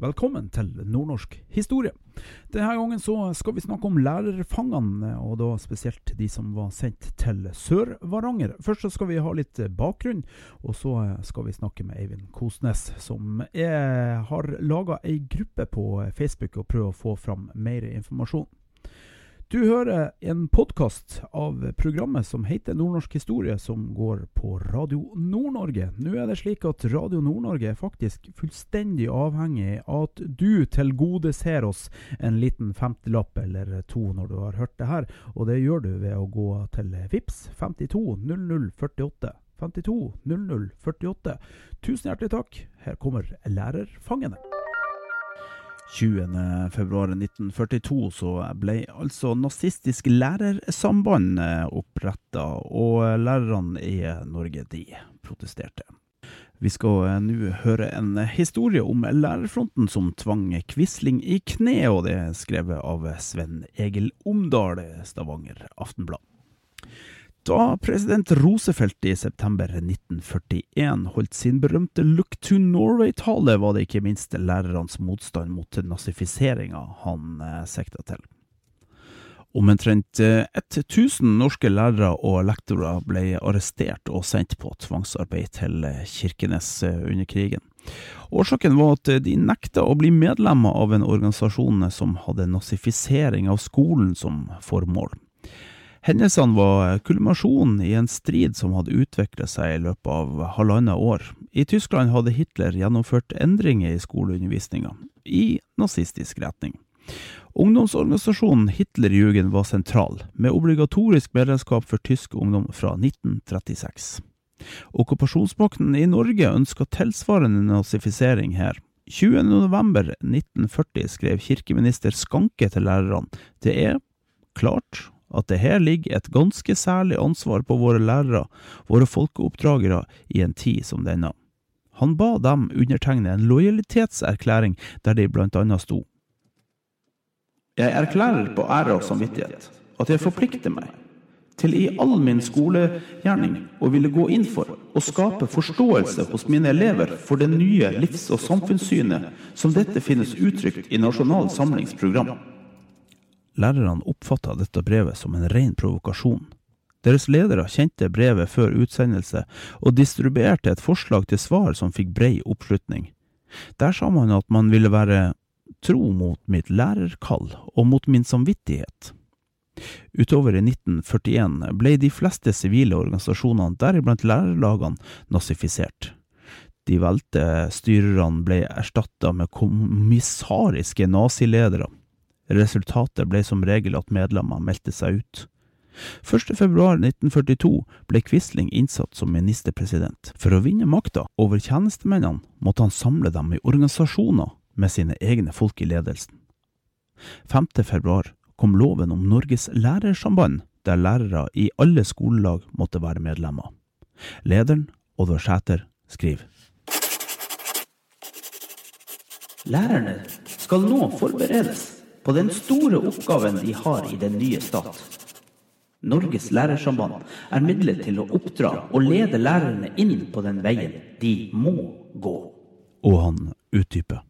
Velkommen til Nordnorsk historie. Denne gangen skal vi snakke om lærerfangene, og da spesielt de som var sendt til Sør-Varanger. Først skal vi ha litt bakgrunn, og så skal vi snakke med Eivind Kosnes, som er, har laga ei gruppe på Facebook og prøver å få fram mer informasjon. Du hører en podkast av programmet som heter Nordnorsk historie, som går på Radio Nord-Norge. Nå er det slik at Radio Nord-Norge er faktisk fullstendig avhengig av at du tilgodeser oss en liten femtilapp eller to når du har hørt det her, og det gjør du ved å gå til VIPS 52 0048. 52 0048. Tusen hjertelig takk. Her kommer Lærerfangene. 20.2.1942 så ble altså Nazistisk Lærersamband oppretta, og lærerne i Norge de protesterte. Vi skal nå høre en historie om lærerfronten som tvang Quisling i kne, og det er skrevet av Sven Egil Omdal, Stavanger Aftenblad. Da president Roosevelt i september 1941 holdt sin berømte Look to Norway-tale, var det ikke minst lærernes motstand mot nazifiseringa han eh, sikta til. Omtrent 1000 norske lærere og lektorer ble arrestert og sendt på tvangsarbeid til Kirkenes under krigen. Årsaken var at de nekta å bli medlemmer av en organisasjon som hadde nazifisering av skolen som formål. Hendelsene var kulminasjonen i en strid som hadde utviklet seg i løpet av halvannet år. I Tyskland hadde Hitler gjennomført endringer i skoleundervisninga, i nazistisk retning. Ungdomsorganisasjonen Hitlerjugend var sentral, med obligatorisk medlemskap for tysk ungdom fra 1936. Okkupasjonsmakten i Norge ønska tilsvarende nazifisering her. 20.11.1940 skrev kirkeminister Skanke til lærerne. Det er klart at det her ligger et ganske særlig ansvar på våre lærere, våre folkeoppdragere, i en tid som denne. Han ba dem undertegne en lojalitetserklæring der de blant annet sto Jeg erklærer på ære og samvittighet at jeg forplikter meg til i all min skolegjerning å ville gå inn for å skape forståelse hos mine elever for det nye livs- og samfunnssynet som dette finnes uttrykt i Nasjonal samlingsprogram. program. Lærerne oppfatta dette brevet som en ren provokasjon. Deres ledere kjente brevet før utsendelse, og distribuerte et forslag til svar som fikk brei oppslutning. Der sa man at man ville være tro mot mitt lærerkall og mot min samvittighet. Utover i 1941 ble de fleste sivile organisasjonene, deriblant lærerlagene, nazifisert. De valgte styrerne ble erstatta med kommissariske naziledere. Resultatet ble som regel at medlemmer meldte seg ut. 1.2.1942 ble Quisling innsatt som ministerpresident. For å vinne makta over tjenestemennene måtte han samle dem i organisasjoner med sine egne folk i ledelsen. 5.2 kom loven om Norges lærersamband, der lærere i alle skolelag måtte være medlemmer. Lederen, Oddvar Sæter, skriver. Lærerne skal nå forberedes på den store oppgaven de har i den nye stat. Norges lærersamband er midlet til å oppdra og lede lærerne inn på den veien de må gå. Og han utdyper.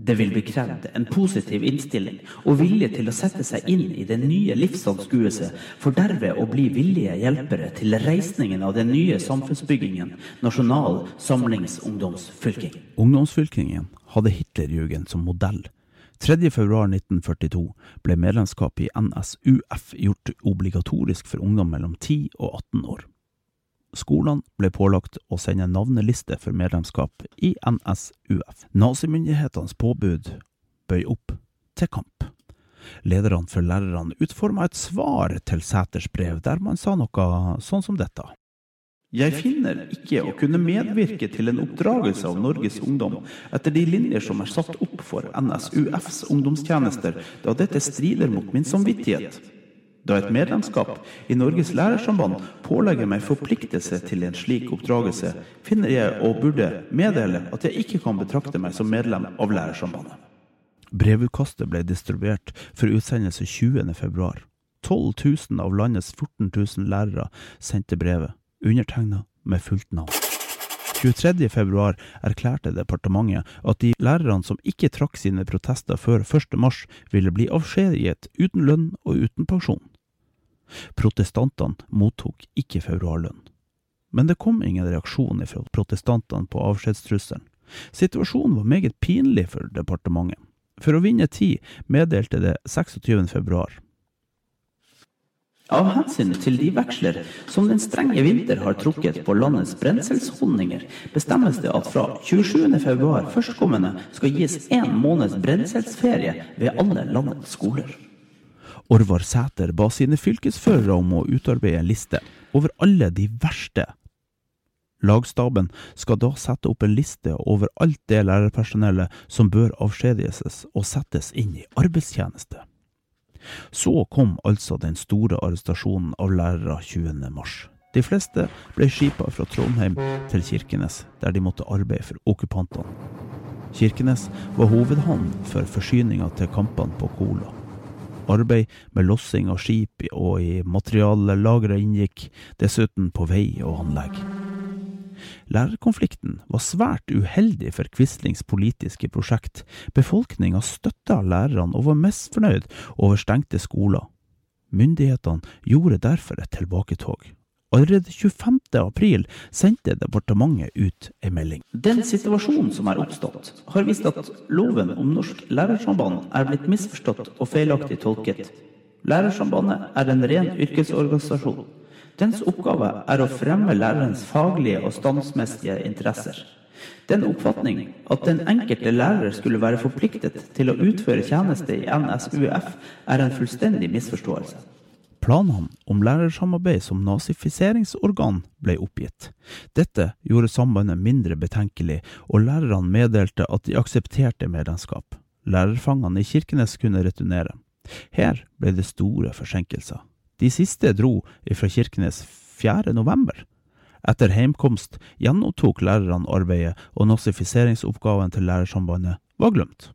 Det vil bli krevd en positiv innstilling og vilje til å sette seg inn i den nye livsanskuelse, for derved å bli villige hjelpere til reisningen av den nye samfunnsbyggingen, Nasjonal samlingsungdomsfylking. Ungdomsfylkingen hadde Hitlerjugend som modell. 3.2.1942 ble medlemskap i NSUF gjort obligatorisk for ungdom mellom 10 og 18 år. Skolene ble pålagt å sende navneliste for medlemskap i NSUF. Nazimyndighetenes påbud bøy opp til kamp. Lederne for lærerne utforma et svar til Sæters brev, der man sa noe sånn som dette. Jeg finner ikke å kunne medvirke til en oppdragelse av Norges ungdom etter de linjer som er satt opp for NSUFs ungdomstjenester, da dette strider mot min samvittighet. Da et medlemskap i Norges lærersamband pålegger meg forpliktelse til en slik oppdragelse, finner jeg og burde meddele at jeg ikke kan betrakte meg som medlem av lærersambandet. Brevutkastet ble distribuert for utsendelse 20.2. 12 000 av landets 14 000 lærere sendte brevet undertegna med fullt navn. 23.2 erklærte departementet at de lærerne som ikke trakk sine protester før 1.3, ville bli avskjediget uten lønn og uten pensjon. Protestantene mottok ikke februarlønn. Men det kom ingen reaksjon fra protestantene på avskjedstrusselen. Situasjonen var meget pinlig for departementet. For å vinne tid meddelte det 26.2. Av hensyn til de veksler som den strenge vinter har trukket på landets brenselshonninger, bestemmes det at fra 27.2 førstkommende skal gis én måneds brenselsferie ved alle landets skoler. Orvar Sæter ba sine fylkesførere om å utarbeide en liste over alle de verste. Lagstaben skal da sette opp en liste over alt det lærerpersonellet som bør avskjediges og settes inn i arbeidstjeneste. Så kom altså den store arrestasjonen av lærere 20. mars. De fleste ble skipa fra Trondheim til Kirkenes, der de måtte arbeide for okkupantene. Kirkenes var hovedhavn for forsyninga til kampene på Kola. Arbeid med lossing av skip og i materiallagre inngikk, dessuten på vei og anlegg. Lærerkonflikten var svært uheldig for Quislings politiske prosjekt. Befolkninga støtta lærerne og var misfornøyd over stengte skoler. Myndighetene gjorde derfor et tilbaketog. Allerede 25. april sendte departementet ut en melding. Den situasjonen som er oppstått, har vist at loven om Norsk Lærersamband er blitt misforstått og feilaktig tolket. Lærersambandet er en ren yrkesorganisasjon. Dens oppgave er å fremme lærerens faglige og standsmessige interesser. Den oppfatning at den enkelte lærer skulle være forpliktet til å utføre tjeneste i NSUF, er en fullstendig misforståelse. Planene om lærersamarbeid som nazifiseringsorgan ble oppgitt. Dette gjorde sambandet mindre betenkelig, og lærerne meddelte at de aksepterte medlemskap. Lærerfangene i Kirkenes kunne returnere. Her ble det store forsinkelser. De siste dro fra Kirkenes 4. november. Etter heimkomst gjenopptok lærerne arbeidet, og nazifiseringsoppgaven til Lærersambandet var glemt.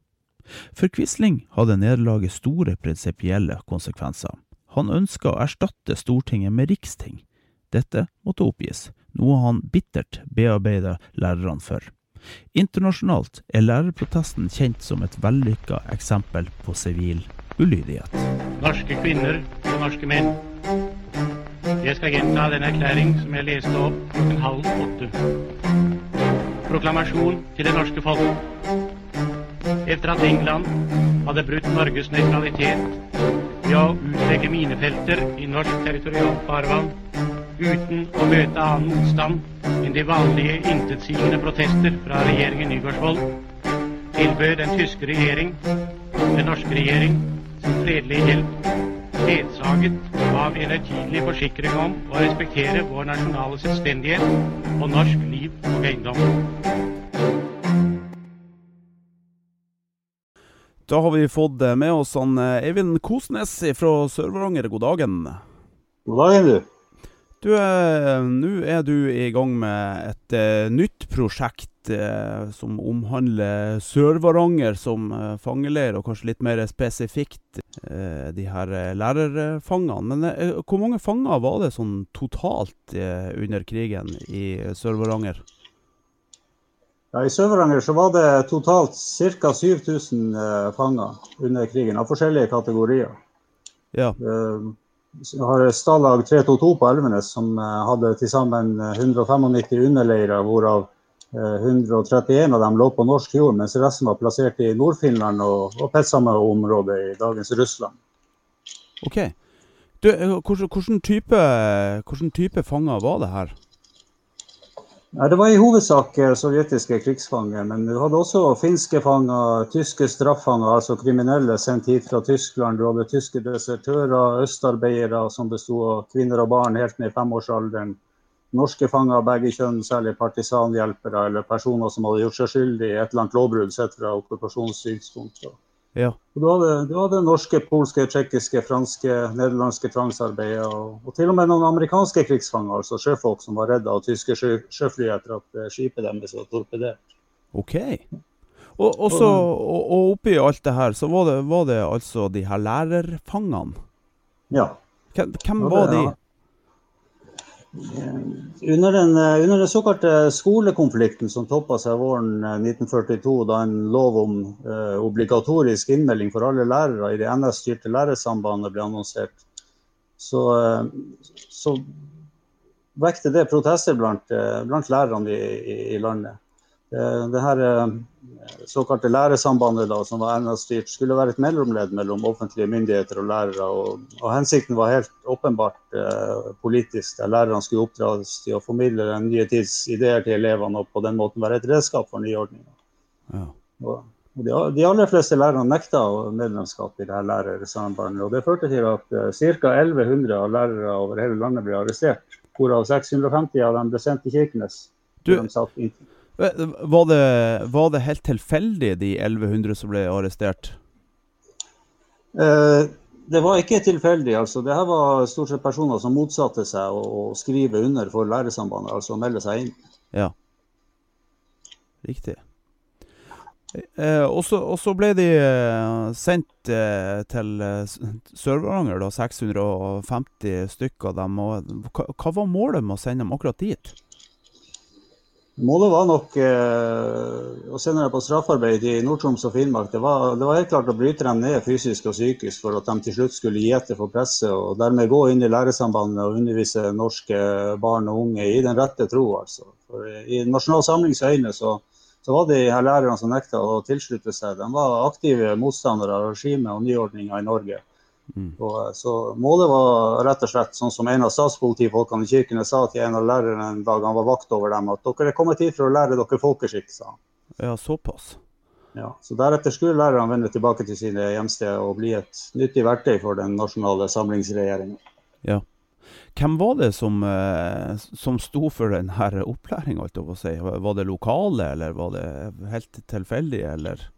For Quisling hadde nederlaget store prinsipielle konsekvenser. Han ønska å erstatte Stortinget med riksting. Dette måtte oppgis, noe han bittert bearbeidet lærerne for. Internasjonalt er lærerprotesten kjent som et vellykka eksempel på sivil ulydighet. Norske kvinner og norske menn. Jeg skal gjenta den erklæring som jeg leste opp klokken halv åtte. Proklamasjon til det norske folk. Etter at England hadde brutt Norges nøytralitet ved å utlegge minefelter i norsk territorialt farvann uten å møte annen motstand enn de vanlige intetsigende protester fra regjeringen Nygaardsvold, tilbød den tyske regjering, den norske regjering, fredelig hjelp, ledsaget av en høytidelig forsikring om å respektere vår nasjonale selvstendighet og norsk liv og eiendom. Da har vi fått med oss han Eivind Kosnes fra Sør-Varanger. God dagen. God dagen, du. Du, nå er du i gang med et uh, nytt prosjekt uh, som omhandler Sør-Varanger som uh, fangeleir, og kanskje litt mer spesifikt de her lærerfangene. Men hvor mange fanger var det sånn totalt under krigen i Sør-Varanger? Ja, I Sør-Varanger så var det totalt ca. 7000 fanger under krigen, av forskjellige kategorier. Ja. Vi har Stalag 322 på Elvenes, som hadde til sammen 195 underleirer, hvorav 131 av dem lå på norsk jord, mens resten var plassert i Nord-Finland og, og Petsamo-området i dagens Russland. Ok. Du, hvordan, type, hvordan type fanger var det her? Ja, det var i hovedsak sovjetiske krigsfanger, men du hadde også finske fanger, tyske straffanger, altså kriminelle sendt hit fra Tyskland. Du hadde tyske desertører, østarbeidere som besto av kvinner og barn helt ned i femårsalderen. norske fanger av begge kjønn, særlig partisanhjelpere eller personer som hadde gjort seg skyldig i et eller annet lovbrudd sett fra okkupasjonssynspunkt. Ja. Og Du hadde, du hadde norske, polske, tsjekkiske, franske, nederlandske tvangsarbeidere, og, og til og med noen amerikanske krigsfanger, altså sjøfolk som var redda av tyske sjø, sjøfly etter at eh, skipet deres var torpedert. OK. Og, og, så, og, og oppi alt det her, så var det, var det altså de her lærerfangene. Ja. Hvem, var det- de? ja. Under den, eh, under den såkalte skolekonflikten som toppa seg våren eh, 1942, da en lov om eh, obligatorisk innmelding for alle lærere i det NS-styrte lærersambandet ble annonsert, så, eh, så vekte det protester blant, eh, blant lærerne i, i, i landet. Eh, Det her eh, såkalte lærersambandet da, som var NS-styrt, skulle være et mellomledd mellom offentlige myndigheter og lærere. Og, og hensikten var helt åpenbart eh, politisk, der lærerne skulle oppdras til å formidle den nye tids ideer til elevene og på den måten være et redskap for nyordninga. Ja. De, de aller fleste lærerne nekta medlemskap i det her lærersambandet. Og det førte til at eh, ca. 1100 av lærere over hele landet ble arrestert. Hvorav 650 av dem ble sendt til Kirkenes. Du- de satt Var det, var det helt tilfeldig, de 1100 som ble arrestert? Eh, det var ikke tilfeldig. altså. Det her var stort sett personer som motsatte seg å, å skrive under for lærersambandet, altså å melde seg inn. Ja. Riktig. Eh, og så ble de eh, sendt eh, til eh, Sør-Varanger, 650 stykker av dem. Og hva, hva var målet med å sende dem akkurat dit? Målet var nok eh, å sende dem på straffarbeid i Nord-Troms og Finnmark. Det var, det var helt klart å bryte dem ned fysisk og psykisk for at de til slutt skulle gi etter for presset og dermed gå inn i læresambandet og undervise norske barn og unge i den rette tro. altså. For I Nasjonal Samlings øyne så, så var de her lærerne som nekta å tilslutte seg, de var aktive motstandere av regimet og nyordninga i Norge. Og, eh, så Målet var rett og slett, sånn som en av statspolitifolkene i Kirkenes sa til en av lærerne en dag han var vakt over dem, at dere er kommet hit for å lære dere folkeskikk, sa han. Ja, såpass. Ja, så Deretter skulle lærerne vende tilbake til sine hjemsteder og bli et nyttig verktøy for den nasjonale samlingsregjeringen. Ja. Hvem var det som, eh, som sto for denne opplæringa, si? Var det lokale, eller var det helt tilfeldig, eller?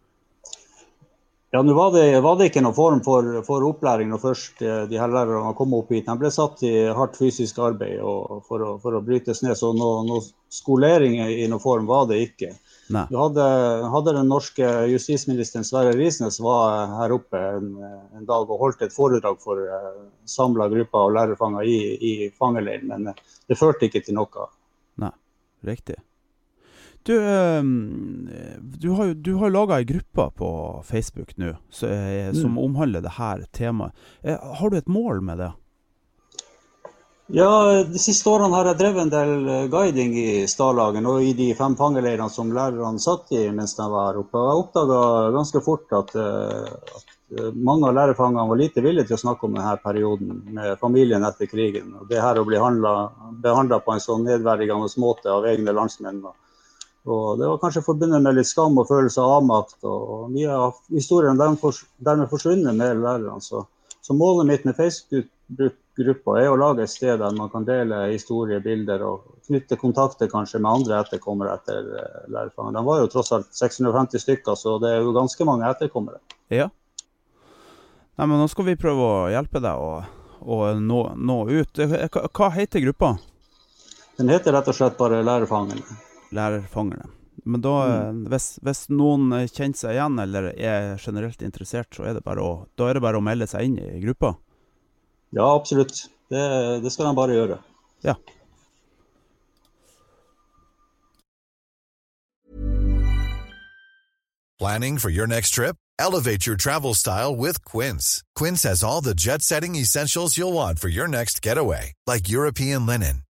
Ja, nå var, det- var det ikke noen form for, for opplæring når først eh, de her lærerne kom opp hit. De ble satt i hardt fysisk arbeid for, å, for å brytes ned. Så noen noe skolering i noen form var det ikke. Du hadde, hadde den norske justisministeren Sverre Risnes var her oppe en, en dag og holdt et foredrag for uh, samla grupper av lærerfanger i, i fangeleiren, men det førte ikke til noe. Nei, riktig. Du, eh, du har du har laga ei gruppe på Facebook nå eh, som omhandler det her temaet. Eh, har du et mål med det? Ja, De siste årene har jeg drevet en del eh, guiding i Stalagen og i de fem fangeleirene som lærerne satt i mens de var her oppe. Jeg oppdaga ganske fort at, at mange av lærerfangene var lite villige til å snakke om denne perioden med familien etter krigen. Og det her å bli behandla på en sånn nedverdigende måte av egne landsmenn. Og, og Det var kanskje forbundet med litt skam og følelse av avmakt. Og mye av historien dermed fors- dermed forsvunnet med lærerne. Så, så målet mitt med Facebook-gruppa er å lage et sted der man kan dele historier, bilder og knytte kontakter kanskje med andre etterkommere etter lærerfaget. lærerfangene. De var jo tross alt 650 stykker, så det er jo ganske mange etterkommere. Ja. Nei, men nå skal vi prøve å hjelpe deg å, å nå, nå ut. Eh, hva heter gruppa? Den heter rett og slett bare Lærerfangene. Lærerfangerne. Men da, mm. hvis, hvis noen eh, kjenner seg igjen, eller er generelt interessert, så er det bare å, da er det bare å melde seg inn i gruppa. Ja, absolutt. Det, det skal de bare gjøre. Ja. Planning for your next trip? Elevate your travel style with Quince. Quince has all the jet setting essentials you'll want for your next getaway, like European linen,